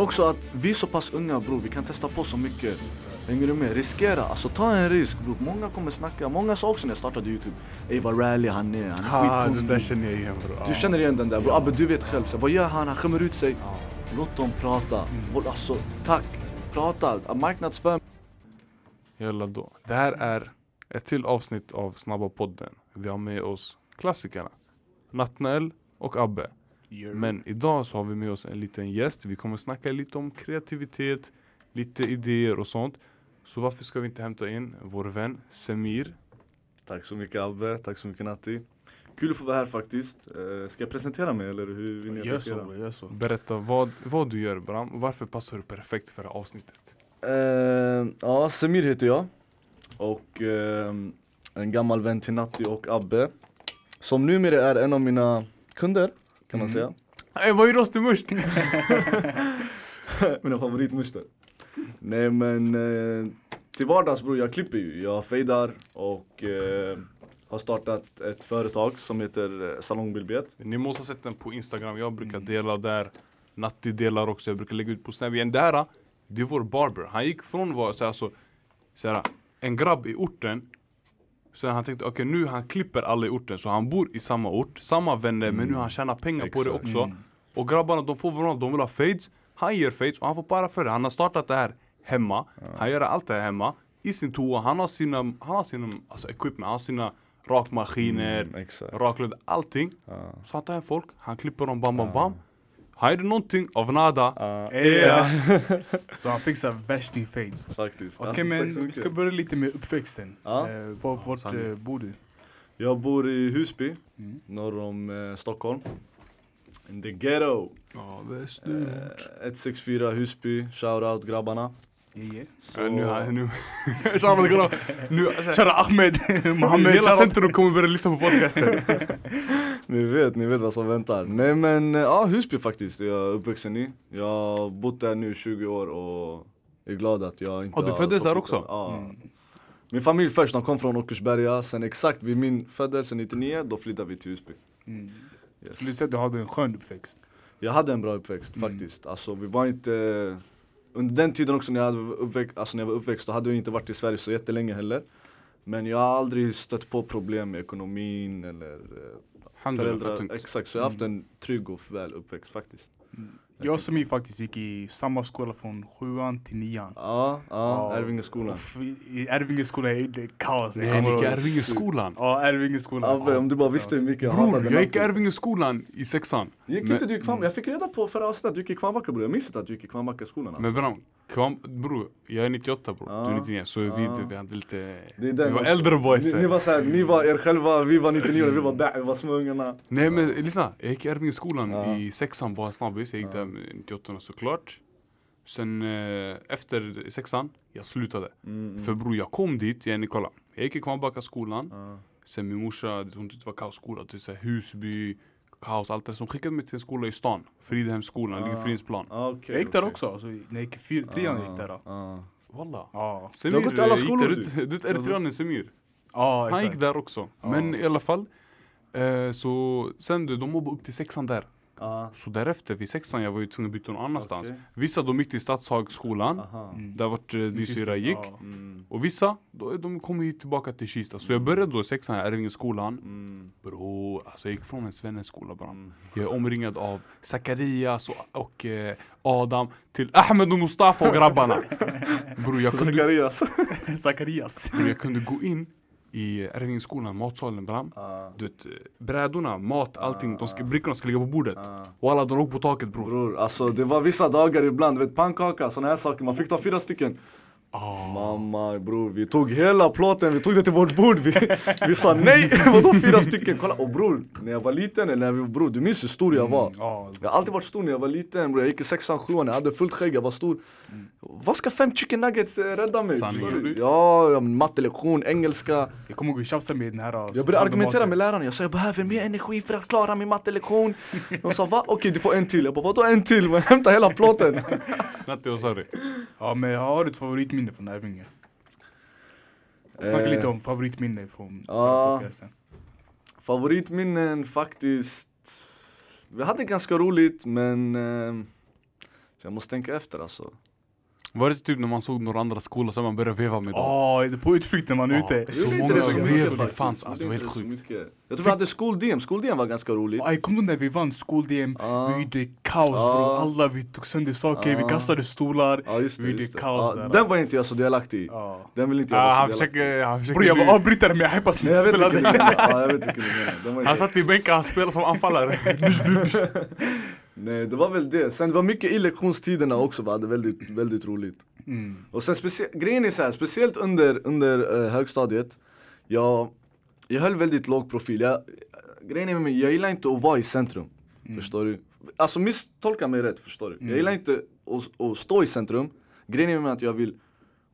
Också att vi är så pass unga bror, vi kan testa på så mycket. Hänger du med? Riskera, alltså ta en risk bror. Många kommer snacka, många sa också när jag startade youtube Ey vad rally han är, han är Ha, det skitkonstig. där känner jag igen bror. Du känner igen den där bror, Abbe du vet själv, så, vad gör han? Han skämmer ut sig. Ja. Låt dem prata. Våld- Alltså tack, prata, marknadsför. Jalla då. Det här är ett till avsnitt av Snabba podden. Vi har med oss klassikerna. Natnael och Abbe. Men idag så har vi med oss en liten gäst. Vi kommer snacka lite om kreativitet, lite idéer och sånt. Så varför ska vi inte hämta in vår vän Semir? Tack så mycket Abbe, tack så mycket Natti. Kul att få vara här faktiskt. Eh, ska jag presentera mig eller hur vill ni att jag ska så, göra? gör så. Berätta vad, vad du gör Bram och varför passar du perfekt för det här avsnittet? Eh, ja, Semir heter jag. Och eh, en gammal vän till Natti och Abbe. Som numera är en av mina kunder, kan man Mhm. säga. Ey vad är rostig must? mina favoritmuster. Nej men eh, till vardags bror, jag klipper ju. Jag fejdar och eh, har startat ett företag som heter eh, Salongbillbiet. Ni måste ha sett den på Instagram, jag brukar dela där Natti delar också, jag brukar lägga ut på Snap igen. Det här, det är vår barber. Han gick från att vara såhär, så, såhär, en grabb i orten Sen han tänkte okej nu han klipper alla i orten så han bor i samma ort, samma vänner men nu han tjänar pengar på det Exakt. också. Och grabbarna de får varandra, de vill ha fades. Han ger fades och han får bara för det, han har startat det här hemma. Han gör allt det här hemma I sin toa, han har sina, han har sina alltså equipment, han har sina rakmaskiner, Mm, exakt. raklödder, allting. Ja. så han tar hem folk, han klipper dem bam bam bam Han gjorde någonting av nada Ja, Ja. Så han fixar värsting fades. faktiskt. Okej Alltså, tack men vi ska börja lite med uppväxten. Ja. Eh, var, vart eh, bor du? Jag bor i Husby, Mm. norr om eh, Stockholm. In the ghetto. Ja, Eh, 164 Husby, shoutout grabbarna. Grabbar. nu, alltså, Shoutout Ahmed, Mohammed, Hela shoutout. centrum kommer lyssna på podcasten ni vet, ni vet vad som väntar. Nej men, eh, ja Husby faktiskt är jag uppvuxen i. Jag har bott där nu 20 år och är glad att jag inte Ja, du föddes där också? Ja. Mm. Min familj först, de kom från Åkersberga. Sen exakt vid min födelse 99, då flyttade vi till Husby. Mm. Yes. Du säger att du hade en skön uppväxt. Jag hade en bra uppväxt Mm. faktiskt. Alltså vi var inte... Under den tiden också när jag, hade uppväxt, alltså, när jag var uppväxt, då hade jag inte varit i Sverige så jättelänge heller. Men jag har aldrig stött på problem med ekonomin eller eh, Alhamdulillah, föräldrar. Exakt, så jag har haft en trygg och väl uppväxt faktiskt. Jag och Samir faktiskt gick i samma skola från sjuan till nian. Ja, ja. Ärvingeskolan. I i Ärvingeskolan är det kaos. Nej, Jag ni gick i. Ärvingeskolan Ja, Ärvingeskolan. Abbe, om du bara visste hur mycket jag Bror, hatade jag gick i Natti. Ärvingeskolan i sexan Gick Men- inte du i Kvarn? Jag fick reda på förra avsnittet att du gick i Kvarnbacka bror. Jag minns inte att du gick i Kvarnbackaskolan alltså. Men Bram, Kvam, bror, jag är 98 bror, Ja. du är 99 så vi, Ja. vi hade lite Det är Vi var också. äldre boys Ni, ni var såhär, ni var er själva, vi var 99 vi var bä, vi var små ungarna. Nej men lyssna, jag gick i Ärvingeskolan Ja. i sexan bara snabbis, jag gick Ja. där med 98 såklart Sen eh, efter sexan, jag slutade Mm, För bror jag kom dit, jag, kolla Jag gick i Kvarnbacka skolan Ja. Sen min morsa, hon tyckte det var kaosskola, typ såhär Husby, kaos, allt det. Så hon skickade mig till en skola i stan, Fridhemsskolan, ligger Ah. Fridhemsplan Ah, okej, Jag gick där också. Alltså, när jag gick i fyr- trean gick där. då. Ah. Walla Ja, Semir, Du har gått i alla skolor, du. du, vet eritreanen Semir, ja han exakt. gick där också Ja. Men i alla fall eh, Så sen du, de mobbade upp till sexan där Ah. Så därefter, vid sexan, jag var ju tvungen att byta någon annanstans Okej. Vissa de gick till Stadshagsskolan, Aha. Mm. där vart eh, din syrra gick ja. Mm. Och vissa, då, de kom ju tillbaka till Kista Så jag började då i sexan här, Ärvingeskolan Mm. Bro, alltså jag gick från en svenneskola bara Mm. Jag är omringad av Zacharias och, och eh, Adam till Ahmed och Mustafa och grabbarna Bror jag kunde, Zacharias. Zacharias. bro, jag kunde gå in i Ärvingeskolan, matsalen bram Ah. Du vet, brädorna, mat, allting, de ska, brickorna ska ligga på bordet Ah. Och alla de låg på taket bror Bror, alltså det var vissa dagar ibland, du vet pannkaka, såna här saker, man fick ta fyra stycken. Ah. Mamma bror, vi tog hela plåten, vi tog det till vårt bord. Vi, vi sa nej, vadå fyra stycken? Kolla, och bror, när jag var liten, eller när vi, bror du minns hur stor jag var. Ja, Jag har alltid varit stor när jag var liten bror, jag gick i sexan, sjuan, jag hade fullt skägg, jag var stor. Vad ska fem chicken nuggets eh, rädda mig? Ja, mattelektion, engelska. jag kommer ihåg vi tjafsade med den här. Jag började argumentera med läraren, jag sa jag behöver mer energi för att klara min mattelektion. De sa va? Okej du får en till. Jag bara vadå en till? Men hämta hela plåten. Natti vad sa du? Ja men jag har ett favoritminne från Arvinge. Snacka Eh, lite om favoritminne från ja. podcasten. Favoritminnen faktiskt. Vi hade ganska roligt men eh, Jag måste tänka efter alltså. Var det typ när man såg några andra skolor som man började veva med dem? Är på utflykt när man är ute. Så många inte det fanns, alltså det var helt sjukt. Jag tror vi hade skol-DM, skol-DM var ganska roligt. Aj, kommer du när vi vann skol-DM? Vi gjorde kaos bro. Alla vi tog sönder saker, vi kastade stolar. Ja just det, Vi gjorde just det. kaos den var inte jag så delaktig i. Den vill inte jag Ah, vara så delaktig i. försöker, han försöker Bror jag var avbrytare men jag hypade som du menar. Den Han satt i bänken, han spelade som anfallare. Nej det var väl det. Sen det var mycket i lektionstiderna också, vi hade väldigt, väldigt roligt. Mm. Och sen grejen är så här, speciellt under, under eh, högstadiet, jag, jag höll väldigt låg profil. Jag, grejen är med mig, jag gillar inte att vara i centrum. Förstår du? Alltså misstolka mig rätt, förstår du? Jag gillar inte att, att stå i centrum. Grejen är med mig att jag vill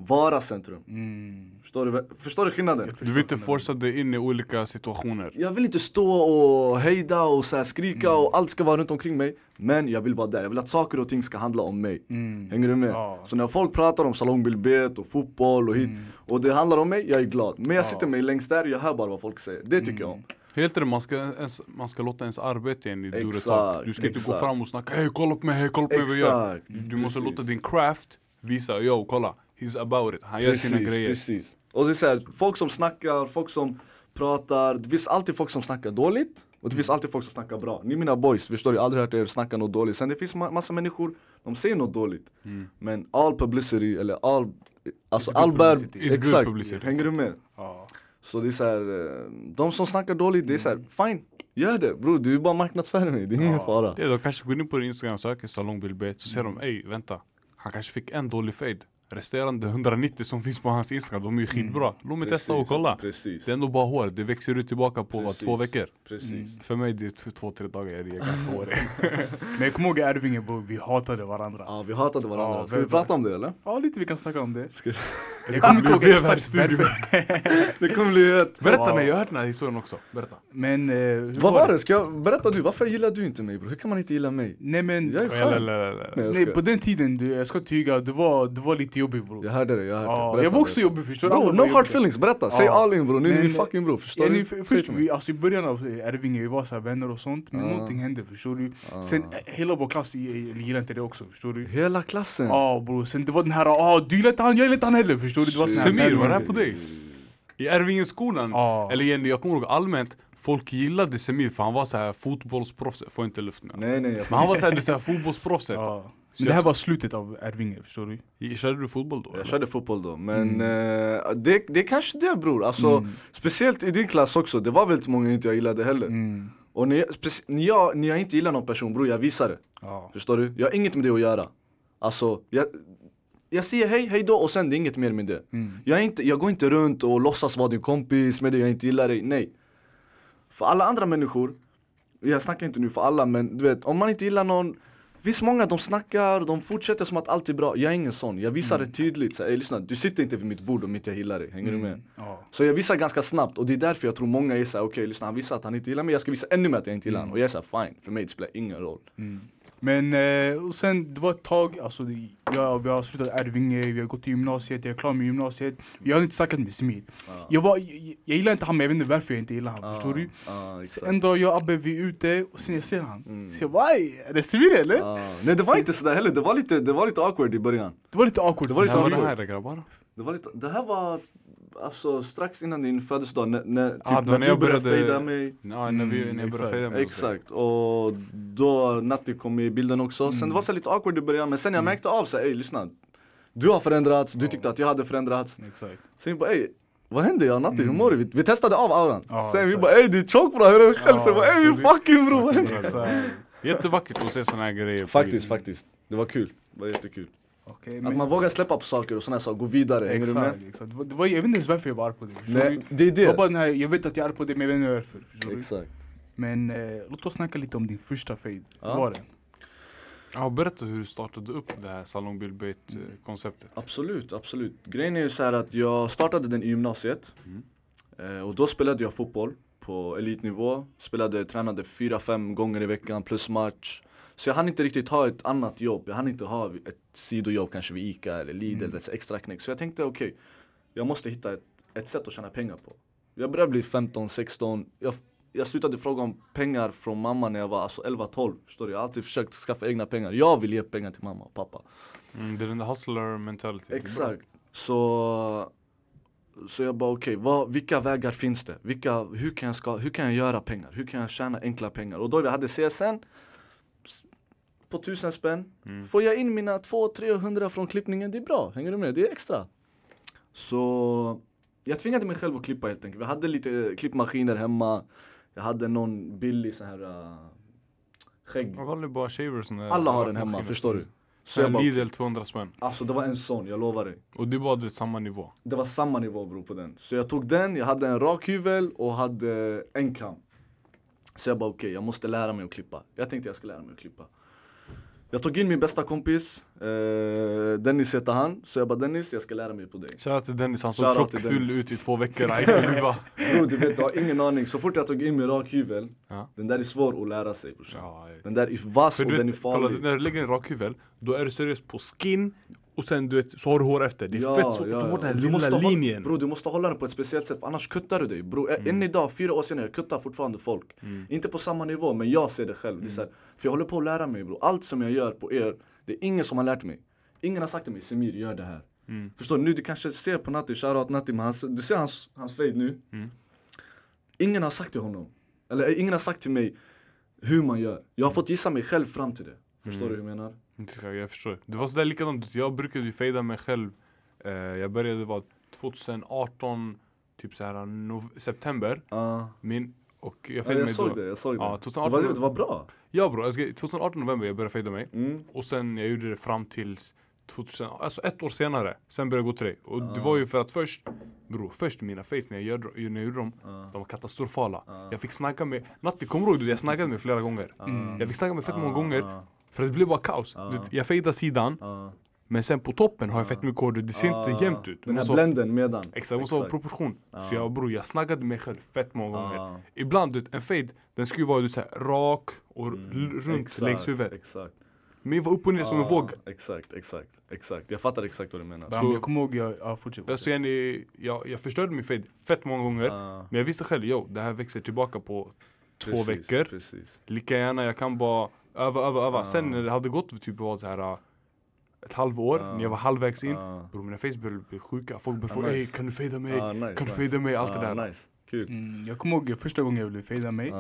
vara centrum. Mm. Förstår du, förstår du skillnaden? Du vill inte forsa dig in i olika situationer. Jag vill inte stå och hejda och så skrika och allt ska vara runt omkring mig. Men jag vill vara där, jag vill att saker och ting ska handla om mig. Mm. Hänger du med? Ja. Så när folk pratar om salongbildbet och fotboll och hit och det handlar om mig, jag är glad. Men jag sitter mig längst där, jag hör bara vad folk säger. Det tycker jag om. Helt rätt, man ska, ens, man ska låta ens arbete in i Exakt, Duretalk. Du ska inte gå exakt. fram och snacka hej kolla på mig, hej kolla på mig vad jag gör. Exakt, Du måste precis. låta din craft visa, yo kolla, he's about it, han gör sina grejer. precis. Och det är så här, folk som snackar, folk som pratar, det finns alltid folk som snackar dåligt och det finns alltid folk som snackar bra. Ni är mina boys, förstår? Jag har aldrig hört er snacka något dåligt. Sen det finns ma- massa människor, de säger något dåligt. Men all publicity, eller all, alltså It's all bad, exakt, publicity. hänger du med? Ja. Så det är så här, eh, de som snackar dåligt, det är så här, fine, gör det bror, du är bara marknadsför mig, det är ingen fara. Det, de kanske går in på din instagram och söker salongbildbet, så ser de ey vänta, han kanske fick en dålig fade. Resterande 190 som finns på hans instagram, de är ju skitbra. Låt mig testa och kolla. Precis, Det är ändå bara hår, det växer ut tillbaka på vad, Precis. två veckor. precis. För mig det är två, två tre dagar, det är ganska hårigt. Men jag kommer ihåg i Arvinge bror, vi hatade varandra. Ja, vi hatade varandra. Ja, Ska vi prata om det eller? Ja lite vi kan snacka om det. Jag kommer inte ihåg Vi är här i exakt studion. varför. Det kommer bli ett... Berätta Ja. nej, jag har hört den här historien också. Berätta. Men eh, Vad var det? Ska jag, berätta du, varför gillar du inte mig bror? Hur kan man inte gilla mig? Nej men, Jag är skön. Nej, nej, på den tiden, du, jag ska tyga, du var, du var lite jobbig bror. Jag hörde det, jag hörde det. Ja, Berätta, jag var också jobbig förstår du? Bro, no hard feelings, berätta! Säg all in bror, nu är ni fucking bror, förstår Ja, du? först, vi, alltså i början av Ervinge, vi var så här vänner och sånt, men någonting hände förstår du. Sen eh, hela vår klass i- gillade inte det också, förstår du. Hela klassen? Ja bror, sen det var den här, ah du gillar inte han, jag gillar inte han heller, förstår du. Det var Semir, vänner- var det här på dig? I Ärvingeskolan, Ja. eller igen, jag kommer ihåg allmänt, folk gillade Semir för han var så här fotbollsproffs, får inte luften. Nej nej, jag Men han var så här, är så här fotbollsproffset. Så Men det här jag- var slutet av Ervinge, förstår du. Körde du fotboll då? Jag eller? körde fotboll då, men eh, det, det är kanske det bror. Alltså, Mm. Speciellt i din klass också, det var väldigt många inte jag gillade heller. Mm. Och när jag, speci- när, jag, när jag inte gillar någon person bror, jag visar det. Ja. Förstår du? Jag har inget med det att göra. Alltså, jag, jag säger hej, hej då och sen det är inget mer med det. Mm. Jag, inte, jag går inte runt och låtsas vara din kompis med dig jag inte gillar dig, nej. För alla andra människor, jag snackar inte nu för alla men du vet, om man inte gillar någon Visst många de snackar, de fortsätter som att allt är bra. Jag är ingen sån, jag visar det tydligt. Så, här, "Ey, lyssna, du sitter inte vid mitt bord om inte jag gillar dig, hänger du med? Ja. Så jag visar ganska snabbt och det är därför jag tror många är såhär, okej lyssna han visar att han inte gillar mig, jag ska visa ännu mer att jag inte gillar honom. Och jag är såhär, fine, för mig det spelar ingen roll. Men eh, och sen, det var ett tag, alltså det- jag, vi har slutat Ervinge, vi har gått till gymnasiet, jag är klar med gymnasiet. Jag har inte snackat med Smid. Jag, var, jag, jag gillar inte han men jag vet inte varför jag inte gillar han, förstår du? Ja, Så en dag jag och Abbe vi är ute och sen jag ser han. Så jag bara "Aj, är det Smid eller? Ja. Nej det var inte sådär heller, det var lite, det var lite awkward i början. Det var lite awkward. Det var lite var awkward. det här grabbar? Det, var lite, det här var alltså strax innan din födelsedag, när, när, typ, Ah, när när du jag började började- fejda mig. Ja, när vi, Mm, när jag exakt. började fejda med Exakt, och då Natti kom med i bilden också. Sen det var så lite awkward i början, men sen jag märkte av såhär, ey lyssna. Du har förändrats, du tyckte att jag hade förändrats. Exakt. Sen vi bara ey, vad hände jag Natti, hur mår du? Vi, vi testade av auran. Ja, sen vi exakt. bara ey du är tjock bra, hur är det själv? Sen bara ey vi- fucking bro, vad hände? Exakt. Jättevackert att se såna här grejer. Faktiskt, faktiskt. Det var kul. Det var jättekul. Okej, Att men- man vågar släppa på saker och här saker, gå vidare. Exakt, exakt. Det var, jag vet inte ens varför jag var arg på dig. Nej, det är Det det. bara den jag vet att jag är arg på dig men jag vet inte varför. Exakt. Men eh, låt oss snacka lite om din första fade. Ja. Hur var det? Ja, berätta hur du startade upp det här salongbildbait-konceptet. Absolut, absolut. Grejen är ju så här att jag startade den i gymnasiet. Eh, och då spelade jag fotboll på elitnivå. Spelade, tränade fyra, fem gånger i veckan plus match. Så jag hann inte riktigt ha ett annat jobb. Jag hann inte ha ett sidojobb kanske vid ICA eller Lidl, mm. ett extra knäck. Så jag tänkte okej, okay, jag måste hitta ett, ett sätt att tjäna pengar på. Jag började bli 15, 16. Jag, jag slutade fråga om pengar från mamma när jag var alltså 11-12 Förstår du? Jag har alltid försökt skaffa egna pengar Jag vill ge pengar till mamma och pappa Mm, det är den där hustler mentality. Exakt Så Så jag bara okej, okay, vilka vägar finns det? Vilka, hur, kan jag ska, hur kan jag göra pengar? Hur kan jag tjäna enkla pengar? Och då vi hade CSN På tusen spänn Mm. Får jag in mina 200-300 från klippningen, det är bra, hänger du med? Det är extra Så jag tvingade mig själv att klippa helt enkelt. Vi hade lite klippmaskiner hemma Jag hade någon billig sån här uh, skägg valde bara shavers. när- Alla har den hemma, förstår du? Så jag en bara, Lidl 200 spänn. alltså det var en sån, jag lovar dig Och det var det samma nivå. Det var samma nivå bror på den. Så jag tog den, jag hade en rakhyvel och hade en kam. Så jag bara okej, jag måste lära mig att klippa. Jag tänkte jag ska lära mig att klippa. Jag tog in min bästa kompis, eh, Dennis heter han. Så jag bara Dennis, jag ska lära mig på dig. Shoutout till Dennis, han såg tjockfull ut i två veckor. Bro du vet, du har ingen aning. Så fort jag tog in min rakhyvel, Ja. den där är svår att lära sig brorsan. Ja. Den där är vass och du den är vet, kolla, farlig. när du lägger en rakhyvel, då är du seriös på skin och sen du vet, så har du hår efter. Det är fett svårt att ha den här Du lilla måste hålla- linjen. Bro, du måste hålla den på ett speciellt sätt annars kuttar du dig. Bro, Mm. än idag, fyra år senare, jag kuttar fortfarande folk. Inte på samma nivå, men jag ser det själv. Det Mm. här, för jag håller på att lära mig bro. Allt som jag gör på er, det är ingen som har lärt mig. Ingen har sagt till mig, Semir gör det här. Mm. Förstår du? Nu du kanske ser på Natti, shoutout Natti, men hans, du ser hans, hans fade nu. Mm. Ingen har sagt till honom, eller ingen har sagt till mig hur man gör. Jag har fått gissa mig själv fram till det. Förstår Mm. du hur jag menar? Inte ska- Jag förstår. Det var sådär likadant, jag brukade ju fejda mig själv. Eh, jag började vara 2018, typ såhär september. Ja. Min, och jag Ja, fejdade jag mig såg då. det, jag såg det. Ja, det, 2018 var, det var bra. Ja ska, 2018 november jag började fejda mig. Mm. Och sen jag gjorde det fram tills 2000, alltså ett år senare, sen började jag gå till dig. Och det Ah. var ju för att först, bror, först mina face när jag, gjorde, när jag gjorde dem, Ah. de var katastrofala. Ah. Jag fick snacka med, Natti kommer du ihåg det? Jag snackade med flera gånger. Mm. Jag fick snacka med fett många gånger, för det blev bara kaos. Ah. Jag fejdade sidan, ah. men sen på toppen har jag fett mycket hår, det ser inte jämnt ut. Den här vara- blenden medan. Exakt, det måste vara proportion. Så jag bror, jag snackade mig själv fett många gånger. Ah. Ibland, du en fade, den skulle ju vara du, så här, rak och Mm, runt exakt, längs huvudet. Exakt. Men jag var upp och ner som en våg. Exakt, exakt, exakt. Jag fattar exakt vad du menar. Så- jag kommer ihåg, jag, ja, fortsätt. Alltså, yani, jag, jag förstörde min fade fett många gånger. Ah, Men jag visste själv, jo, det här växer tillbaka på två precis, veckor. Precis. Lika gärna, jag kan bara öva, öva, öva. Ah. Sen när det hade gått typ var så här uh, ett halvår, Ah. när jag var halvvägs in. Ah, Bror mina face började bli sjuka. Folk började fråga, ey nice. kan du fejda mig? ah, nice, kan du nice. fejda mig? Allt det där. Nice, kul. Mm, jag kommer ihåg första gången jag ville fejda mig.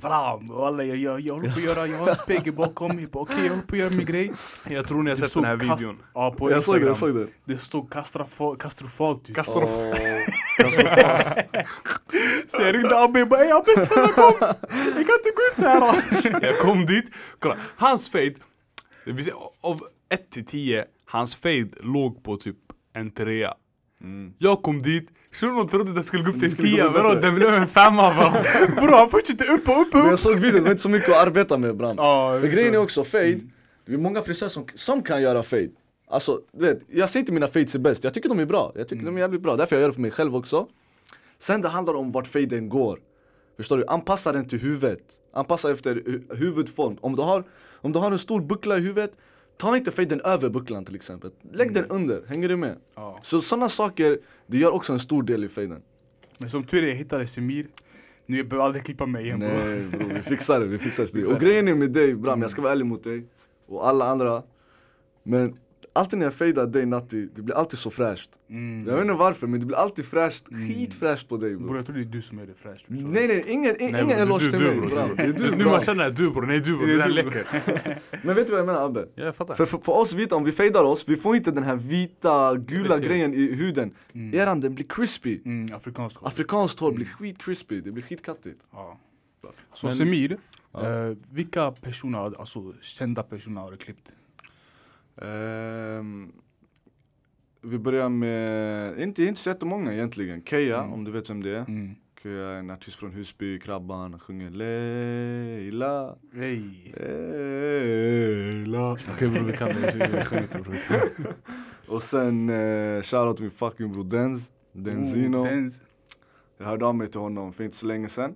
Bram, walla, jag, jag, jag håller på att göra, jag har en spegel bakom. Bara okej, jag håller på att göra min grej. Jag tror ni har Det sett den här kast- videon. Ja, på jag såg det, Instagram. jag såg det. Det stod kastrofalt, ut. Kastar Så jag ringde Abbe och bara ey Abbe snälla kom! Jag kan inte gå ut såhär. Jag kom dit, kolla, hans fade, det vill säga av 1 till 10, hans fade låg på typ en trea. Mm. Jag kom dit, shunon trodde det skulle gå upp till en tia, bättre. den blev en femma. Bror han fortsätter upp och upp och Men upp. jag såg videon, det var inte så mycket att arbeta med Bram. Vet grejen är det. också, fade, det är många frisörer som, som kan göra fade. Alltså, du vet, jag säger inte mina fades är bäst, jag tycker de är bra. Jag tycker de är jävligt bra, därför jag gör det på mig själv också. Sen det handlar om vart faden går. Förstår du? Anpassa den till huvudet. Anpassa efter hu- huvudform. Om du, har, om du har en stor buckla i huvudet, ta inte faden över bucklan till exempel. Lägg den under, hänger du med? Ja. Så sådana saker, det gör också en stor del i faden. Men som tur är jag hittade Semir. Nu jag behöver aldrig klippa mig igen bror. Nej bror, vi fixar det, vi fixar det. Och grejen är med dig Bram, jag ska vara ärlig mot dig och alla andra Men alltid när jag fejdar dig Natti, det blir alltid så fräscht Mm. Jag vet inte varför men det blir alltid fräscht, skitfräscht på dig Bror bror jag tror det är du som är det fräscht. Nej nej, ingen, ingen, ingen eloge till mig Bram Det är du Nu man känner du bror, nej du bror, det där läcker. Men vet du vad jag menar Abbe? Ja, jag fattar. För, för på oss vita, om vi fejdar oss, vi får inte den här vita, gula grejen i huden Mm. Eran den blir crispy Mm, afrikansk hår. Afrikanskt hår blir skit crispy, det blir skitkattigt Ja. Så Men- Semir, Ja. eh, vilka personer, alltså kända personer har du klippt? Ehm, vi börjar med, inte, inte så jättemånga egentligen. Keja, Mm. om du vet vem det är. Mm. Keja är en artist från Husby, Krabban, han sjunger Leila. Hey. Leila. Okej bror, vi kan det. Jag sjunger inte bror. Och sen eh, shoutout min fucking bror Denz. Denzino. Oh, Denz. Jag hörde av mig till honom för inte så länge sedan.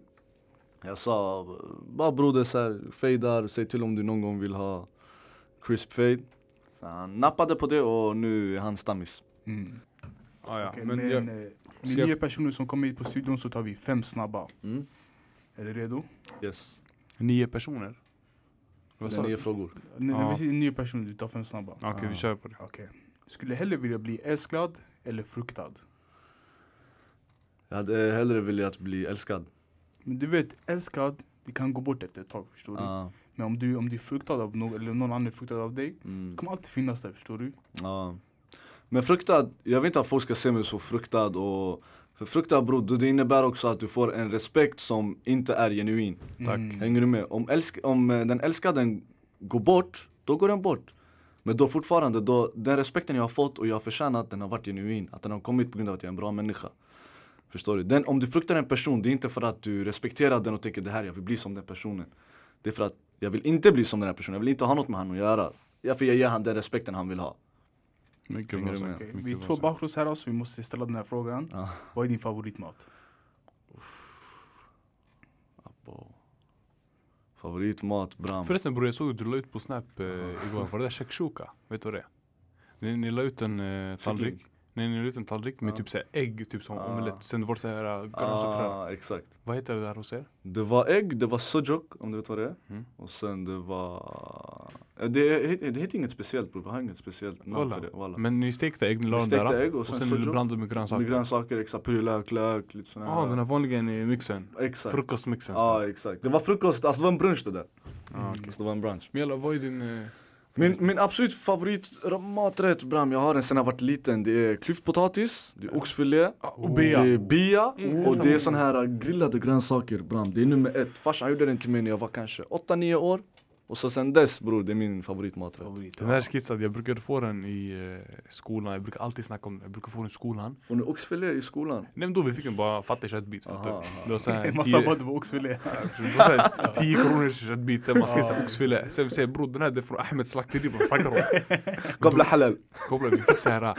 Jag sa, bara broder fejdar, säg till om du någon gång vill ha crisp fade. Så han nappade på det och nu är han stammis. Mm. Ah, ja. Okej, Men men jag, eh, med jag- nio personer som kommer hit på studion så tar vi fem snabba. Mm. Är du redo? Yes. Nio personer? Vad Det sa nio frågor. N- Ja. Vi säger en ny person, du tar fem snabba. Okej, Ja. vi kör på det. Okej. Skulle hellre vilja bli älskad eller fruktad? Jag hade hellre velat bli älskad. Men du vet, älskad, det kan gå bort efter ett tag, förstår du? Men om du, om du är fruktad av någon, eller någon annan är fruktad av dig, Mm. det kommer alltid finnas där, förstår du? Ja. Men fruktad, jag vill inte att folk ska se mig så fruktad och för fruktad bror, det innebär också att du får en respekt som inte är genuin. Tack. Mm. Hänger du med? Om, älsk, om eh, den älskaden går bort, då går den bort. Men då fortfarande, då, den respekten jag har fått och jag har förtjänat, den har varit genuin. Att den har kommit på grund av att jag är en bra människa. Förstår du? Den, om du fruktar en person, det är inte för att du respekterar den och tänker det här, jag vill bli som den personen. Det är för att jag vill inte bli som den här personen, jag vill inte ha något med honom att göra. Ja, för jag ger han den respekten han vill ha. Mycket bra sagt. mycket Vi är två sagt. bakgrundsherrar så vi måste ställa den här frågan. Ja. Vad är din favoritmat? Favoritmat, Bram. Förresten bror jag såg att du la ut på snap eh, igår, var det där shakshuka? Vet du vad det är? Ni, ni la ut en eh, tallrik, Kyckling. Nej en tallrik med Ja. typ såhär ägg, typ som Ah. omelett, sen var det såhär uh, grönsaksrör. Ah, exakt. Vad heter det där hos er? Det var ägg, det var sujuk om du vet vad det är. Mm. Och sen det var... Eh, Det, het- det heter inget speciellt bror, vi har inget speciellt namn för det. Walla. Men ni stekte ägg, ni la stekte där ägg och och sen, sen du sujuk. blandade med grönsaker? Med grönsaker, exakt. Purjolök, lök, lite sån Ja, ah, här. den här vanliga i mixen. Exakt. Frukostmixen. Ja, exakt. Det var frukost, alltså det var en brunch det där. Ah, okej. Så det var en brunch. Men jalla, vad är din... Eh, Min, min absolut favorit maträtt Bram, jag har den sen jag varit liten. Det är klyftpotatis, det är oxfilé, och bea. det är bia Mm, och det är sån här grillade grönsaker Bram. Det är nummer ett. Farsan gjorde den till mig när jag var kanske 8-9 år. Och så sen dess bror, det är min favoritmaträtt. Favorit, Den här är skissad, jag brukade få den i eh, skolan, jag brukar alltid snacka om den, jag brukar få den i skolan. Får ni oxfilé i skolan? Nej men då vi fick en bara fattig köttbit fattar aha. Det var såhär Man sa bara tio, att det var oxfilé. såhär 10 kronors köttbit, sen man såhär oxfilé. Sen vi säger bror den här det är från Ahmeds slakteri, vad snackar du om? Qabla halal. Kopplar, vi fick såhär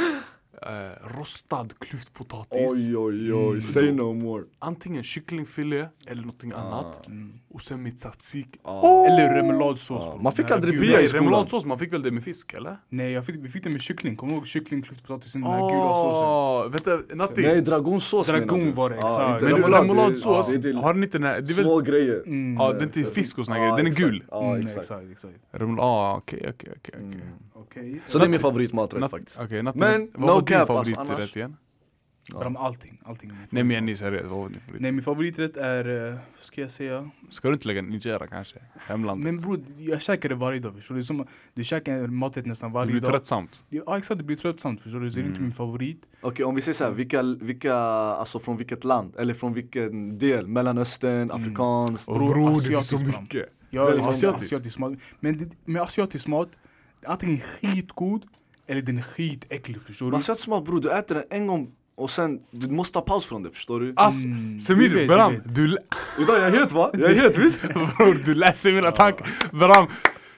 eh, rostad klyftpotatis. Oj oj oj, Mm. say no more. Antingen kycklingfilé eller någonting annat. Mm. Och sen med tzatziki. Ah. Eller remouladsås. Ja, bror. man fick aldrig bia i Nej, skolan. remouladsås, man fick väl det med fisk eller? Nej, jag fick, vi fick det med kyckling. Kommer du ihåg kyckling, klyftpotatisen, den här gula såsen? Åh, vänta, Natti. Nej, dragonsås Dragon menar du? var det, Ja, exakt. inte Men remoulad, remouladsås, det är- det är har den inte den här, det är väl, Små grejer. Mm. ja den till fisk och såna grejer, den är gul. Ja, Mm, exakt. exakt, ah okej okej okej. Mm. Så det är min favoritmaträtt faktiskt. Men, no din favoriträtt annars- igen? Bram, allting. allting är min Nej men jag favorit. är seriös, vad var din favorit? Nej, min favoriträtt är, eh, ska jag säga? Ska du inte lägga Nigeria kanske? Hemlandet? Men bror, jag käkar det varje dag förstår du? Som, du käkar maträtt nästan Det varje blir dag. tröttsamt. Ja exakt, det blir tröttsamt förstår du? Så det är inte Mm. min favorit. Okej om vi säger såhär, vilka, vilka, alltså från vilket land? Eller från vilken del? Mellanöstern, afrikanskt? Och Bror, bror, det finns så mycket. Är asiatisk. asiatisk. asiatisk mat. Men det, med asiatisk mat, antingen skitgod eller den är skitäcklig förstår du? Man säger som att bror, du äter den en gång och sen, du måste ta paus från det förstår du? Ass, Mm, du Semir, du vet. du, Idag jag är het va? Jag är het visst? bror, du läser mina tankar. Bram,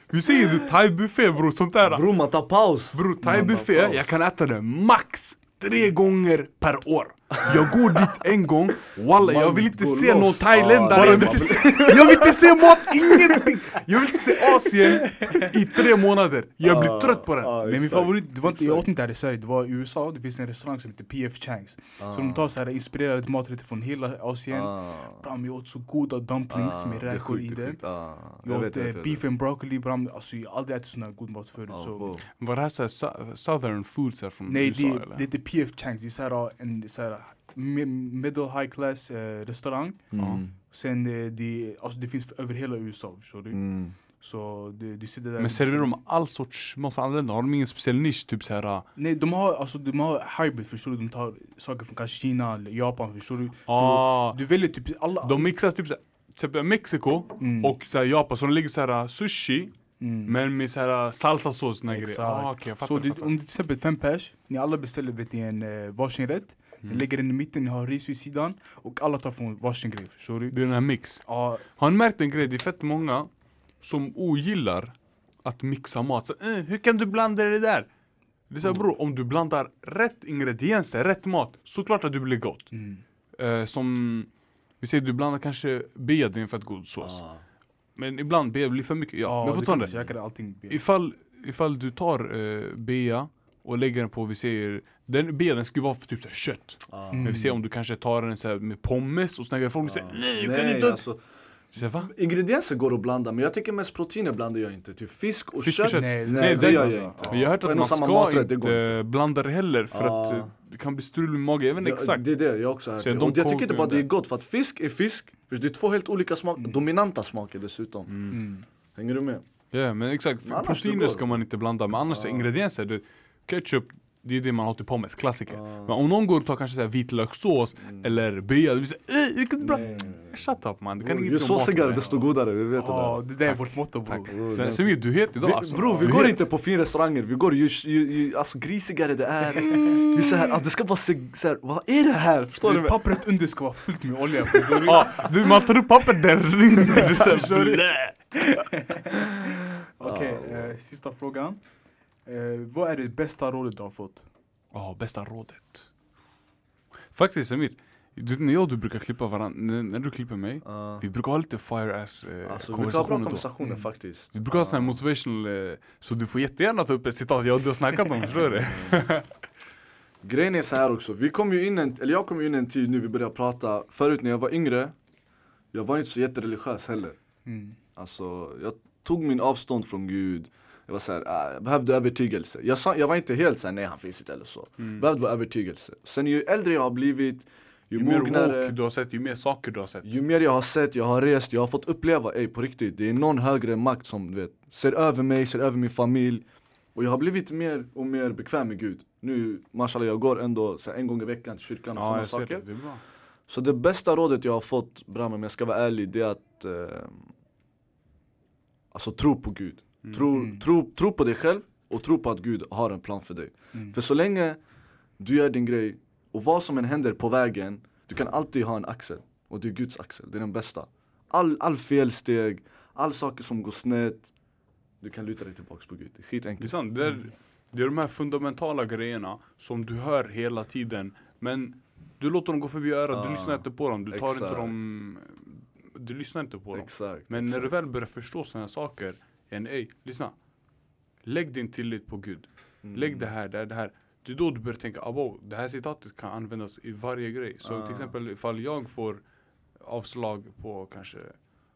vi säger du thai-buffé bror, sånt där. Bror man tar paus. Bror, thai-buffé, jag kan äta det max tre gånger per år. Jag går dit en gång, walla jag vill inte se loss. någon thailändare. Ah, jag, vill nej, inte se, jag vill inte se mat, ingenting! Jag vill inte se Asien i tre månader. Jag blir trött på det. Ah, Men min favorit, det var inte, jag åt inte här i Sverige, det var i USA, det finns en restaurang som heter PF Changs. Så de tar så här inspirerade maträtter från hela Asien. Ah. Bram, jag åt så goda dumplings Ah, med är räkor i det är. Ah, Jag åt vet, jag eh, vet, jag beef and broccoli, bram. Alltså jag har aldrig ätit sån här god mat förut. Ah, så. Var det här såhär southern foods här från Nej, USA det, eller? det heter PF Changs. Det är så här, en så här, mi- middle high class eh, restaurang. Mm. Sen eh, det, alltså det finns över hela USA, förstår du? Mm. Så du, du sitter där. Men serverar de all sorts mat från andra länder? Har de ingen speciell nisch? Typ såhär... Nej, de har, alltså, de har hybrid, förstår du? De tar saker från kanske Kina eller Japan, förstår du? Så Ah, du väljer typ alla... de mixas typ såhär, typ Mexiko Mm. och såhär Japan, så de lägger såhär sushi Mm. men med såhär salsasås och såna grejer. Exakt. Ah, okay, fattar, så du, fattar. om du till exempel fem pers, ni alla beställer vet ni, en eh, varsin rätt. Mm. lägger den i mitten, ni har ris vid sidan. Och alla tar från varsin grej, förstår du? Det är den här mix. Ja, Har ni märkt en grej? Det är fett många som ogillar att mixa mat. Så, eh, hur kan du blanda det där? Det är såhär bror, om du blandar rätt ingredienser, rätt mat, såklart att det blir gott. mm. Eh, som, vi säger du blandar kanske bea, det är en fett god sås. Ah. Men ibland bea blir för mycket, ja. Ja, men fortfarande. Ifall, ifall du tar eh, bea och lägger den på, vi säger, den benen skulle vara för typ så här kött. Mm. Men vi ser om du kanske tar den så här med pommes och snackar folk säger nej jag kan Nej, inte. alltså, Så, va? ingredienser går att blanda men jag tycker mest proteiner blandar jag inte. Typ fisk och Fisk och kött. kött. Nej, Nej, det- det gör jag inte. Men jag har hört att man och ska maträtt, inte blanda det heller för Ja. att eh, det kan bli strul med magen, jag vet inte Ja, exakt. Det är det jag också har hört. De Och jag tycker inte bara det är gott för att fisk är fisk. För Det är två helt olika smaker, dominanta smaker dessutom. Mm. Hänger du med? Ja men exakt, Men proteiner ska man inte blanda men annars Ja. ingredienser, du, ketchup det är det man har till pommes, klassiker. Ja. Men om någon går och tar kanske så här vitlökssås eller bea, det blir såhär äh, vilket bra! Nej. Shut up man, du kan Bror, Ju om mat. såsigare det. desto godare, vi vet Ja, det det där är vårt motto bror. Bror, Sen, Semir, du het idag vi, alltså. Bro, vi Du går het. inte på fin restauranger, vi går ju, ju, ju alltså grisigare det är. Ju så här, alltså, det ska vara så, så här, vad är det här? Förstår du? Pappret under ska vara fullt med olja. bror. Ja, du man tar upp rinner det såhär blä. Okej, eh, sista frågan. Eh, vad är det bästa rådet du har fått? Ja, bästa rådet. Faktiskt Semir, du, när jag och du brukar klippa varandra, när, när du klipper mig, Ja. vi brukar ha lite fire ass eh, Alltså, vi brukar ha bra konversationer konversationer Mm. faktiskt. Vi brukar ha sån här motivational, eh, så du får jättegärna ta upp ett citat jag och du har snackat om, förstår du? Grejen är så här också, vi kom ju in en, eller jag kom ju in en tid nu vi började prata, förut när jag var yngre, jag var inte så jättereligiös heller. Mm. Alltså, jag tog min avstånd från Gud. Jag var såhär, ah, jag behövde övertygelse. Jag, sa, jag var inte helt såhär, nej han finns inte eller så. Mm. Behövde vara övertygelse. Sen ju äldre jag har blivit, ju, Ju mer mognare, woke du har sett, ju mer saker du har sett. ju mer jag har sett, jag har rest, jag har fått uppleva, ey på riktigt, det är någon högre makt som du vet, ser över mig, ser över min familj. Och jag har blivit mer och mer bekväm med Gud. Nu, mashallah, jag går ändå så här, en gång i veckan till kyrkan och ja, sådana jag saker. det. Det. Så det bästa rådet jag har fått, Bram, om jag ska vara ärlig, det är att eh, Alltså tro på Gud. Tro, Mm. tro, tro på dig själv och tro på att Gud har en plan för dig. Mm. För så länge du gör din grej och vad som än händer på vägen, du kan alltid ha en axel. Och det är Guds axel, det är den bästa. All, all felsteg, all saker som går snett, du kan luta dig tillbaks på Gud. Det är Det är skitenkelt. sant, det är, det är de här fundamentala grejerna som du hör hela tiden Men du låter dem gå förbi örat, du Ja, lyssnar inte på dem, du tar inte exakt. dem Du lyssnar inte på dem Exakt. Men när du exakt. väl börjar förstå sådana saker en, ey, lyssna Lägg din tillit på Gud Mm. Lägg det här, det här, det här Det är då du börjar tänka, abo, det här citatet kan användas i varje grej Så Ah. till exempel ifall jag får avslag på kanske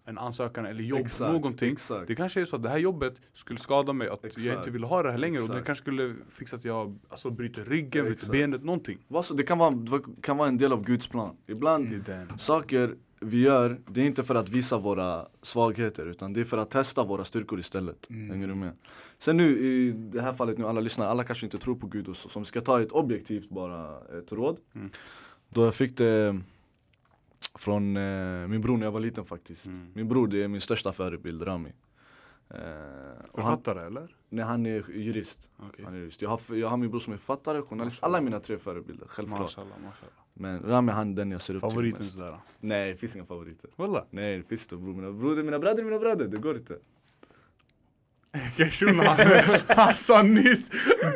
en ansökan eller jobb, Exakt, någonting exakt. Det kanske är så att det här jobbet skulle skada mig, att jag Exakt, inte vill ha det här längre och det kanske skulle fixa att jag alltså, bryter ryggen, bryter benet, någonting Det kan vara, det kan vara en del av Guds plan. Ibland saker vi gör, det är inte för att visa våra svagheter utan det är för att testa våra styrkor istället. Mm. Hänger du med? Sen nu i det här fallet nu, alla lyssnar, alla kanske inte tror på Gud och så. Så om vi ska ta ett objektivt bara, ett råd. Mm. Då jag fick det från eh, min bror när jag var liten faktiskt. Mm. Min bror det är min största förebild, Rami. Eh, och han, Författare eller? nej, han är jurist. Okej Han är jurist. Jag, har, jag har min bror som är författare, journalist. Alla mina tre förebilder, självklart. Mashallah, mashallah Men Rami han är den jag ser upp Favoriten till mest. sådär Nej det finns inga favoriter. Walla Nej det finns inte bror. Mina, bror, mina bröder mina bröder, det går inte. Kashun han, sa nyss,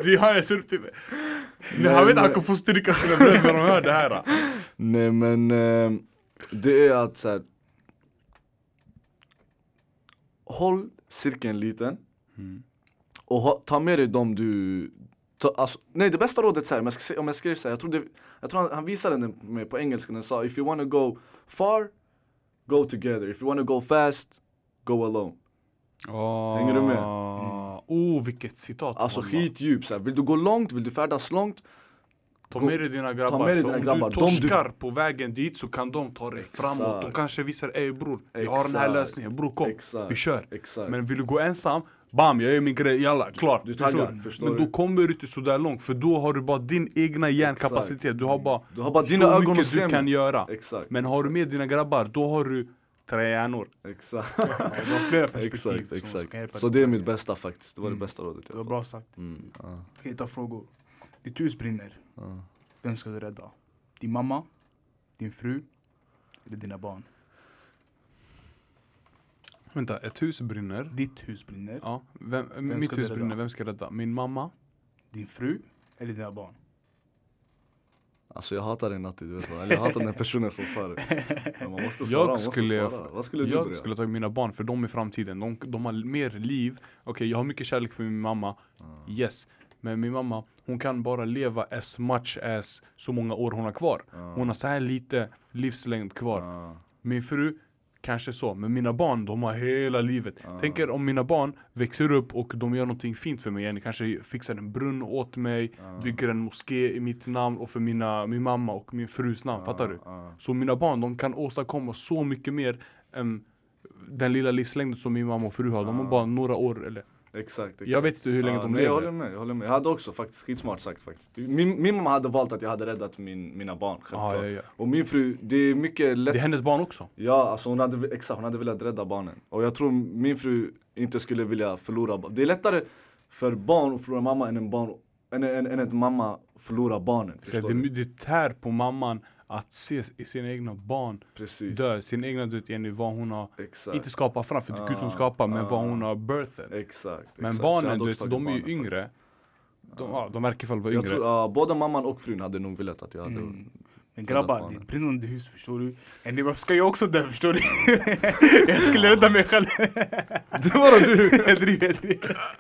det har jag sett till Nej, Han vet att han kommer få stryka sina bröder när de hör det här Nej men eh, det är att så här, Håll cirkeln liten Mm. och ha, ta med dig dem du ta, alltså, Nej det bästa rådet så här, om jag ska, om jag skrev så här, jag tror, det, jag tror han, han visade den med på engelska, den sa If you wanna go far, go together. If you wanna go fast, go alone. Hänger du med? Oh vilket citat Alltså skitdjup vill du gå långt, vill du färdas långt Ta med dig dina grabbar, med dig för dina om grabbar. du De du- torskar på vägen dit så kan de ta dig Exakt. framåt De kanske visar, ey bror, jag har den här lösningen, bror kom, Exakt. vi kör Exakt. Men vill du gå ensam, bam jag gör min grej, jalla, klart Du förstår taggar, du? förstår Men du? då kommer du inte sådär långt för då har du bara din egna hjärnkapacitet Du har bara, Du har bara dina så ögon mycket du kan göra Exakt. Men har du med dina grabbar, då har du tre hjärnor Exakt. Det var flera perspektiv exakt, exakt. Så dig. det är mitt bästa faktiskt. Det var Mm. det bästa rådet Det jag var fått. bra sagt. Mm, ja, Heta frågor. Ditt hus brinner. Ja. Vem ska du rädda? Din mamma? Din fru? Eller dina barn? Vänta, ett hus brinner Ditt hus brinner. Ja, vem, ska mitt hus rädda? brinner, vem ska jag rädda? Min mamma? Din fru? Eller dina barn? Alltså jag hatar dig Natti, du vet vad? Eller jag hatar den personen som sa det. Men man måste svara, man Jag måste skulle, svara. Vad skulle du jag börja? skulle ta mina barn för de är framtiden, de, de har mer liv Okej jag har mycket kärlek för min mamma, yes Men min mamma, hon kan bara leva as much as så många år hon har kvar. Hon har så här lite livslängd kvar. Ja. Min fru, kanske så. Men mina barn, de har hela livet. Tänk er om mina barn växer upp och de gör någonting fint för mig. Yani kanske fixar en brunn åt mig, bygger en moské i mitt namn och för mina, min mamma och min frus namn. Fattar du? ja. Så mina barn, de kan åstadkomma så mycket mer än den lilla livslängden som min mamma och fru har. De har bara några år eller Exakt, exakt. Jag vet inte hur länge Ja, de nej, Jag håller lever. med, jag håller med. Jag hade också faktiskt skitsmart sagt faktiskt. Min, min mamma hade valt att jag hade räddat min, mina barn, självklart. Ja, ja. Och min fru, det är mycket lätt. Det är hennes barn också. Ja, alltså hon hade, exakt, hon hade velat rädda barnen. Och jag tror min fru inte skulle vilja förlora barn. Det är lättare för barn att förlora mamma än en barn, än, än, än att mamma förlorar barnen. Förstår det, du? det tär på mamman att se sina egna barn Precis. dö. Sin egna död enligt vad hon har, Exakt. inte skapat fram, för det är Gud som Ah, skapar, men ah. vad hon har birthat. Exakt. Men barnen, du vet, de är ju yngre. faktiskt. De, ja, de verkar i alla fall vara yngre. tror, ja, både mamman och frun hade nog velat att jag hade... Mm. Men grabbar, det är ett brinnande hus förstår du. En varför ska jag också dö förstår du? jag skulle rädda mig själv. Det var du! jag driver, jag driver.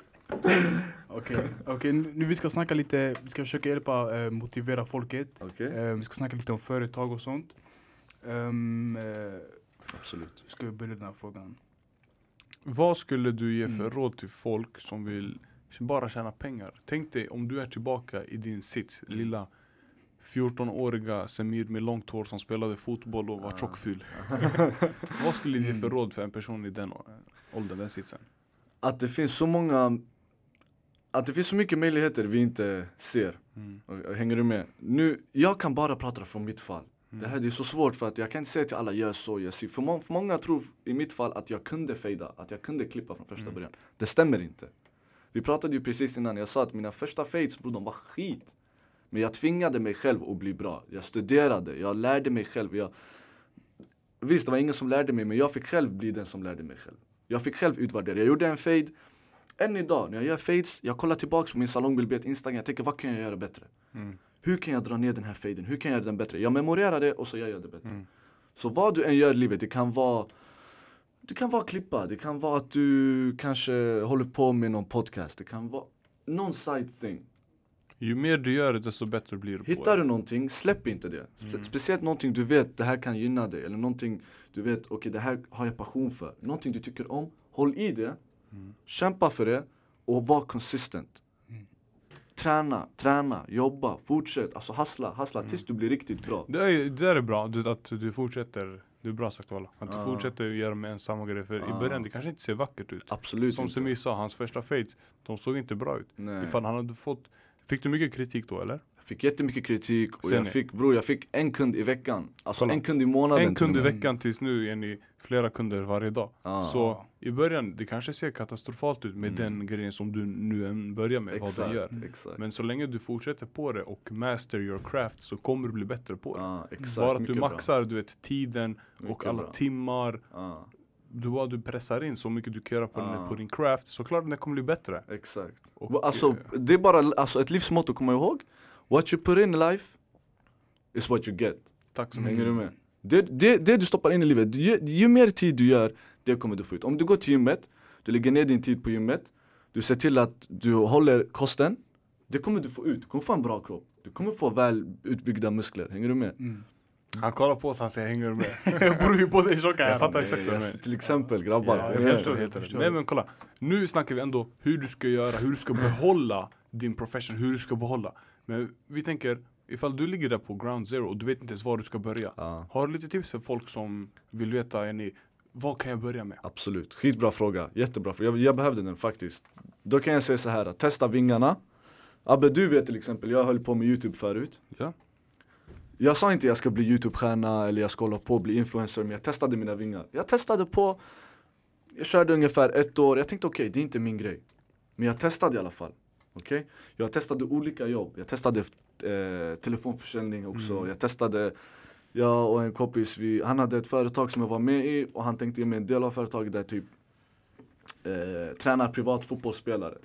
Okej, okej, nu vi ska snacka lite, vi ska försöka hjälpa, eh, motivera folket. Okej, Eh, vi ska snacka lite om företag och sånt. Um, eh, absolut. ska vi börja den här frågan? Vad skulle du ge för Mm. råd till folk som vill bara tjäna pengar? Tänk dig om du är tillbaka i din sits, lilla 14-åriga Semir med långt hår som spelade fotboll och var Ah. tjockful. Vad skulle du ge för råd för en person i den å- åldern, den sitsen? Att det finns så många... Att det finns så mycket möjligheter vi inte ser. Mm. Hänger du med? Nu, jag kan bara prata från mitt fall. Det här det är så svårt för att jag kan inte säga till alla gör så, gör så. För, må- för många tror i mitt fall att jag kunde fejda, att jag kunde klippa från första början. Det stämmer inte. Vi pratade ju precis innan, jag sa att mina första fades bror de var skit. Men jag tvingade mig själv att bli bra. Jag studerade, jag lärde mig själv. Jag... Visst, det var ingen som lärde mig, men jag fick själv bli den som lärde mig själv. Jag fick själv utvärdera. Jag gjorde en fade. Än idag, när jag gör fades, jag kollar tillbaka på min salongbild på Instagram. Jag tänker, vad kan jag göra bättre? Mm. Hur kan jag dra ner den här faden? Hur kan jag göra den bättre? Jag memorerar det och så gör jag det bättre. Mm. Så vad du än gör i livet, det kan vara Det kan vara klippa, det kan vara att du kanske håller på med någon podcast, det kan vara någon side thing. Ju mer du gör det, desto bättre blir du på Hittar du någonting, släpp inte det. Mm. Speciellt någonting du vet, det här kan gynna dig. Eller någonting du vet, okej det här har jag passion för. Någonting du tycker om, håll i det. Mm. Kämpa för det och var consistent. Mm. Träna, träna, jobba, fortsätt. Alltså hassla, hassla Mm. tills du blir riktigt bra. Det, är, det där är bra, du, att du fortsätter. Det är bra sagt Walla. Att du Ah. fortsätter göra med en samma grej. För i Ah. början, det kanske inte ser vackert ut. Absolut Som. Semir sa, hans första fades, de såg inte bra ut. Nej. Ifall han hade fått Fick du mycket kritik då eller? Fick jättemycket kritik och Ser jag ni? fick, bror jag fick en kund i veckan. Alltså Kolla. en kund i månaden En kund i till och med. veckan tills nu är ni flera kunder varje dag. Ah. Så i början, det kanske ser katastrofalt ut med Mm. den grejen som du nu än börjar med, vad Exakt, du gör. exakt. Men så länge du fortsätter på det och master your craft så kommer du bli bättre på det. Ah, exakt, Bara att du mycket bra. maxar du vet, tiden och Mycket alla bra. timmar. Ah, Du, bara, du pressar in så mycket du kan göra på, den, på din craft, så klart den kommer bli bättre. exakt. Och, alltså, eh, det är bara alltså, ett livsmotto, komma ihåg. What you put in life is what you get. Tack så Hänger mycket. du med? Det, det, det du stoppar in i livet, ju, ju mer tid du gör, det kommer du få ut. Om du går till gymmet, du lägger ner din tid på gymmet, du ser till att du håller kosten, det kommer du få ut. Du kommer få en bra kropp. Du kommer få väl utbyggda muskler. Hänger du med? Mm. Han kollar på oss, han säger hänger du med? Bror vi båda är tjocka. Jag fattar exakt vad du Jag- menar. Till exempel grabbar. Ja, Hänger jag med? förstår, helt jag rätt. Nej men kolla, nu snackar vi ändå hur du ska göra, hur du ska behålla din profession, hur du ska behålla. Men vi tänker, ifall du ligger där på ground zero och du vet inte ens var du ska börja. Ja, Har du lite tips för folk som vill veta, är ni, vad kan jag börja med? absolut. Skitbra fråga. Jättebra fråga. Jag, jag behövde den faktiskt. Då kan jag säga så här. Testa vingarna. Abbe, du vet till exempel, jag höll på med Youtube förut. Ja. Jag sa inte jag ska bli Youtube-stjärna eller jag ska hålla på och bli influencer, men jag testade mina vingar. Jag testade på, jag körde ungefär ett år, jag tänkte okej, det är inte min grej. Men jag testade i alla fall. Okej? Jag testade olika jobb. Jag testade eh, telefonförsäljning också. Mm. Jag testade, jag och en kompis, vi, han hade ett företag som jag var med i och han tänkte ge mig en del av företaget där typ eh, tränar privat fotbollsspelare.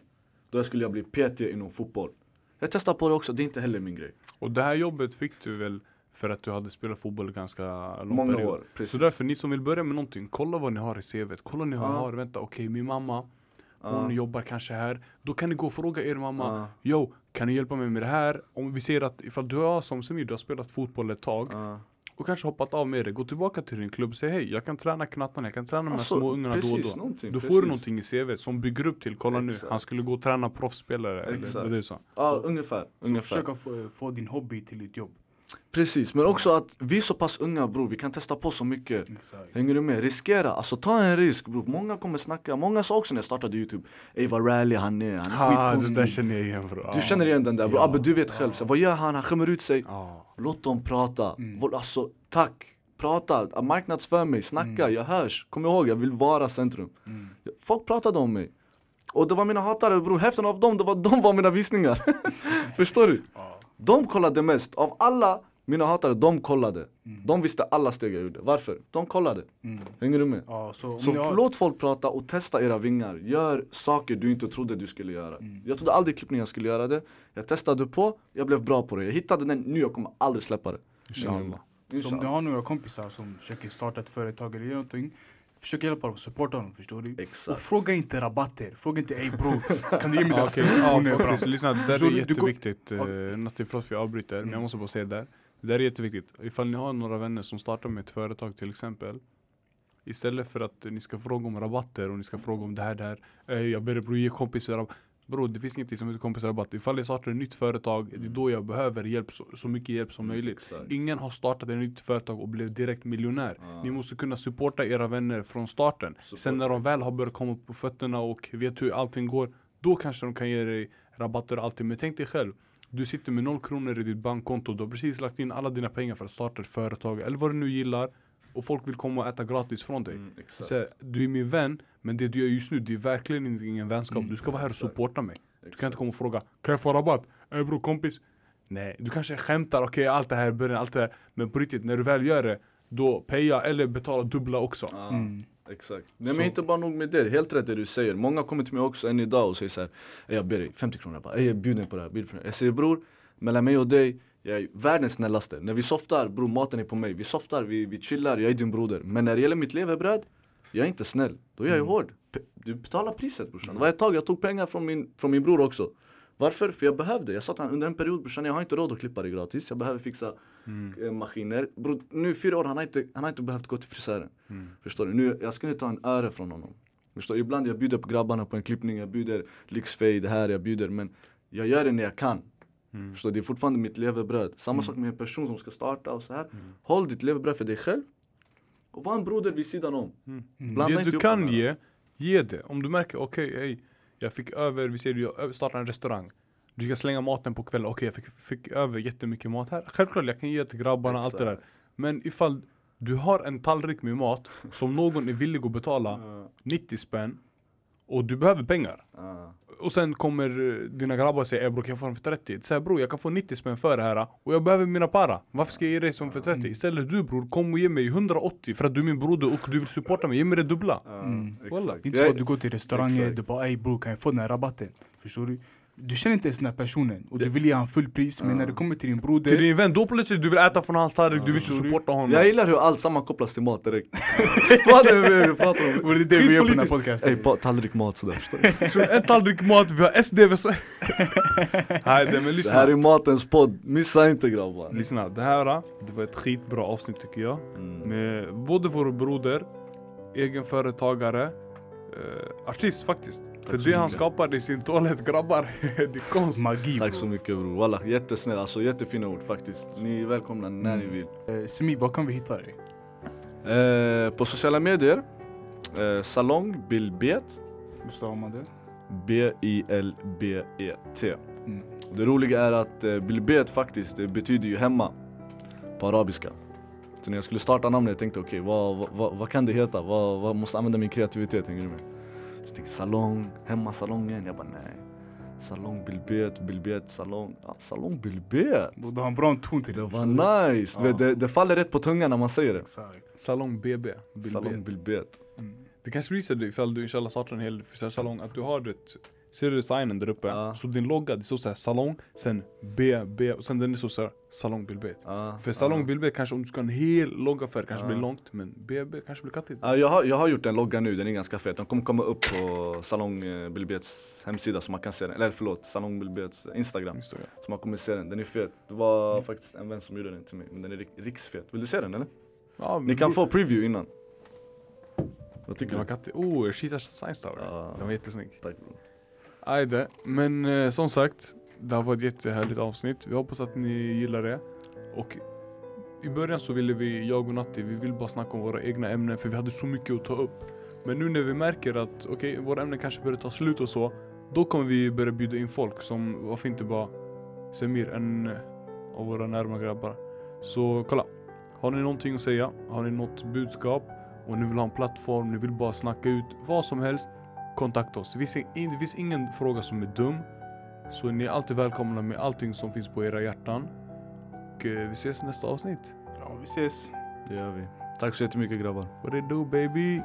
Då skulle jag bli PT inom fotboll. Jag testade på det också, det är inte heller min grej. Och det här jobbet fick du väl för att du hade spelat fotboll ganska lång Många period? år, precis. Så därför, ni som vill börja med någonting, kolla vad ni har i CVt. Kolla ni har, Ja. har vänta okej min mamma hon jobbar kanske här. Då kan ni gå och fråga er mamma, yo, kan ni hjälpa mig med det här? Om vi ser att ifall du har som Semir, du har spelat fotboll ett tag och kanske hoppat av med det, gå tillbaka till din klubb och säg hej, jag kan träna knattarna, jag kan träna med Alltså, små ungarna då och då. någonting, Då får precis. du någonting i CV som bygger upp till, kolla nu, Exakt. han skulle gå och träna proffsspelare. Exakt. så. Ja, ungefär. Så ungefär. försöka få, få din hobby till ditt jobb. Precis, men också att vi är så pass unga bror, vi kan testa på så mycket. Exakt. Hänger du med? Riskera, alltså ta en risk bror. Många kommer snacka, många sa också när jag startade youtube Ey vad rally han är, han är Ha, det där skitkonstig känner jag igen bro. Du känner igen den där bror, Ja. Abbe du vet själv, så, vad gör han? Han skämmer ut sig Ja. Låt dem prata, Mm. Alltså tack Prata, marknadsför mig, snacka, jag hörs Kom ihåg, jag vill vara centrum Mm. Folk pratade om mig Och det var mina hatare bror, hälften av dem, det var, de var mina visningar Förstår du? Ja. De kollade mest, av alla mina hatare, de kollade De visste alla steg jag gjorde, varför? De kollade, Mm. hänger du med? Ja, så Så har- låt folk prata och testa era vingar, gör saker du inte trodde du skulle göra Mm. Jag trodde aldrig i klippning jag skulle göra det Jag testade på, jag blev bra på det, jag hittade den, nu jag kommer aldrig släppa det Inshallah. Så om du har några kompisar som försöker starta ett företag eller någonting Försök hjälpa dem, supporta dem, förstår du? Exakt. Och fråga inte rabatter, fråga inte ey bro, kan du ge mig okej, här ja, för ja, faktiskt, lyssna, det där är jätteviktigt. Uh, Natti, förlåt för jag avbryter, men Mm. jag måste bara säga det där. Det där är jätteviktigt. Ifall ni har några vänner som startar med ett företag till exempel. Istället för att ni ska fråga om rabatter och ni ska fråga om det här, det här. Eh, jag ber bror ge kompis rabatt. Bro, det finns ingenting som heter kompisrabatt. Ifall jag startar ett nytt företag, det är då jag behöver hjälp, så, så mycket hjälp som möjligt. Exakt. Ingen har startat ett nytt företag och blev direkt miljonär. Ja. Ni måste kunna supporta era vänner från starten. Sen när de väl har börjat komma på fötterna och vet hur allting går, då kanske de kan ge dig rabatter och allting. Men tänk dig själv, du sitter med noll kronor i ditt bankkonto, du har precis lagt in alla dina pengar för att starta ett företag, eller vad du nu gillar. Och folk vill komma och äta gratis från dig. Mm. Så, du är min vän, men det du gör just nu, det är verkligen ingen vänskap. Mm, Du ska vara här och supporta mig. Du kan inte komma och fråga, kan jag få rabatt? Ey bror kompis. Nej, du kanske skämtar, okej allt det här i början, allt det här. Men på riktigt, när du väl gör det, då paya eller betala dubbla också. Mm. Exakt. Nej Så- men inte bara nog med det, helt rätt det du säger. Många kommer till mig också än idag och säger såhär "Ey, Jag ber dig, 50 kronor bara, jag bjuder på det här, bjud på det här." Jag säger bror, mellan mig och dig, jag är världens snällaste. När vi softar, bror maten är på mig. Vi softar, vi, vi chillar, jag är din broder. Men när det gäller mitt levebröd, jag är inte snäll. Då är jag ju hård. P- Du betalar priset brorsan. Det var ett tag jag tog pengar från min, från min bror också. Varför? För jag behövde. Jag sa till honom under en period brorsan, jag har inte råd att klippa dig gratis. Jag behöver fixa eh, maskiner. Bror, nu fyra år, han har, inte, han har inte behövt gå till frisören. Förstår du? Nu, jag ska inte ta en öre från honom. Förstår du? Ibland jag bjuder på grabbarna på en klippning, jag bjuder lyxfade här, jag bjuder. Men jag gör det när jag kan. Förstår du? Det är fortfarande mitt levebröd. Samma sak med en person som ska starta och så här. Håll ditt levebröd för dig själv. Och var en broder vid sidan om. Blanda Det du kan ge, ge det. Om du märker, okej, ey, jag fick över, vi säger jag startar en restaurang. Du ska slänga maten på kvällen, okej jag fick, fick över jättemycket mat här. Självklart jag kan ge till grabbarna, allt det där. Men ifall du har en tallrik med mat som någon är villig att betala Ja, 90 spänn och du behöver pengar. ja. Och sen kommer eh, dina grabbar och säger "Ey, bror kan jag få den för 30? Säg bror jag kan få 90 spänn för det här och jag behöver mina para. Varför ska jag ge dig som för 30? Istället du bror, kom och ge mig 180 för att du är min broder och du vill supporta mig. Ge mig det dubbla. Ja, Mm. exakt. Det är inte så att du går till restauranger, Exakt. du bara ey bro kan jag få den här rabatten? Förstår du? Du känner inte ens den här personen och du vill ge han full pris men när det kommer till din broder Till din vän, då plötsligt du vill äta från hans tallrik, du vill inte supporta honom. Jag gillar hur allt sammankopplas till mat direkt. Vad är det vi pratar om? Det är det vi gör på den här podcasten. Ey, tallrik mat sådär förstår du? En tallrik mat, vi har SD vi så... Nej det, men Det lyssna. här är matens podd, missa inte grabbar. Lyssna, det här det var ett skitbra avsnitt tycker jag. Mm. Med både vår broder, egenföretagare, eh, artist faktiskt. För det han skapade i sin toalett grabbar, det är konst. Magi Tack så mycket bror, walla jättesnäll, alltså jättefina ord faktiskt. Ni är välkomna när ni vill. Eh, Semi, var kan vi hitta dig? Eh, på sociala medier, eh, Salong Bilbet, Hur stavar man det? B-I-L-B-E-T. Mm. E Det roliga är att eh, Bilbet faktiskt det betyder ju hemma på arabiska. Så när jag skulle starta namnet jag tänkte okej vad, vad, vad, vad kan det heta? Vad, vad måste använda min kreativitet? Hänger du med? Så tänkte salong, hemmasalongen. Jag bara nej. Salong Bilbet, Bilbet, salong. Ja, salong Bilbet. Du har en bra ton till Det det. var nice! Vet, det, det faller rätt på tungan när man säger det. Exakt. Salong BB. Bilbet. Salong Bilbet. Mm. Det kanske blir så ifall du inshallah startar en hel frisörsalong att du har ett Ser du designen där uppe? Ja. Så din logga, det står såhär salong, sen B, B, och sen den är så såhär salong Bilbet. Ja, För salong ja. Bilbet kanske om du ska ha en hel loggafärg kanske Ja. blir långt, men BB kanske blir kattigt. Ja, jag, har, jag har gjort en logga nu, den är ganska fet. Den kommer komma upp på Salong Bilbets hemsida så man kan se den. Eller förlåt, Salong Bilbets Instagram. Instagram. Så man kommer se den. Den är fet. Det var Mm. faktiskt en vän som gjorde den till mig. Men den är rik- riksfet. Vill du se den eller? Ja, Ni kan få preview innan. Vad tycker Den var du? kattig. Oh, Cheetah Science Tower. Ja. Den var jättesnygg. Tack bro. Ajde, men eh, som sagt, det här var ett jättehärligt avsnitt. Vi hoppas att ni gillar det. Och i början så ville vi, jag och Natti, vi ville bara snacka om våra egna ämnen för vi hade så mycket att ta upp. Men nu när vi märker att okej, våra ämnen kanske börjar ta slut och så, då kommer vi börja bjuda in folk som, varför inte bara Semir, en eh, av våra närma grabbar. Så kolla, har ni någonting att säga? Har ni något budskap? Och ni vill ha en plattform, ni vill bara snacka ut vad som helst kontakta oss. Det finns, ingen fråga som är dum. Så ni är alltid välkomna med allting som finns på era hjärtan. Och eh, vi ses i nästa avsnitt. Ja, vi ses. Det gör vi. Tack så jättemycket grabbar. What it do baby?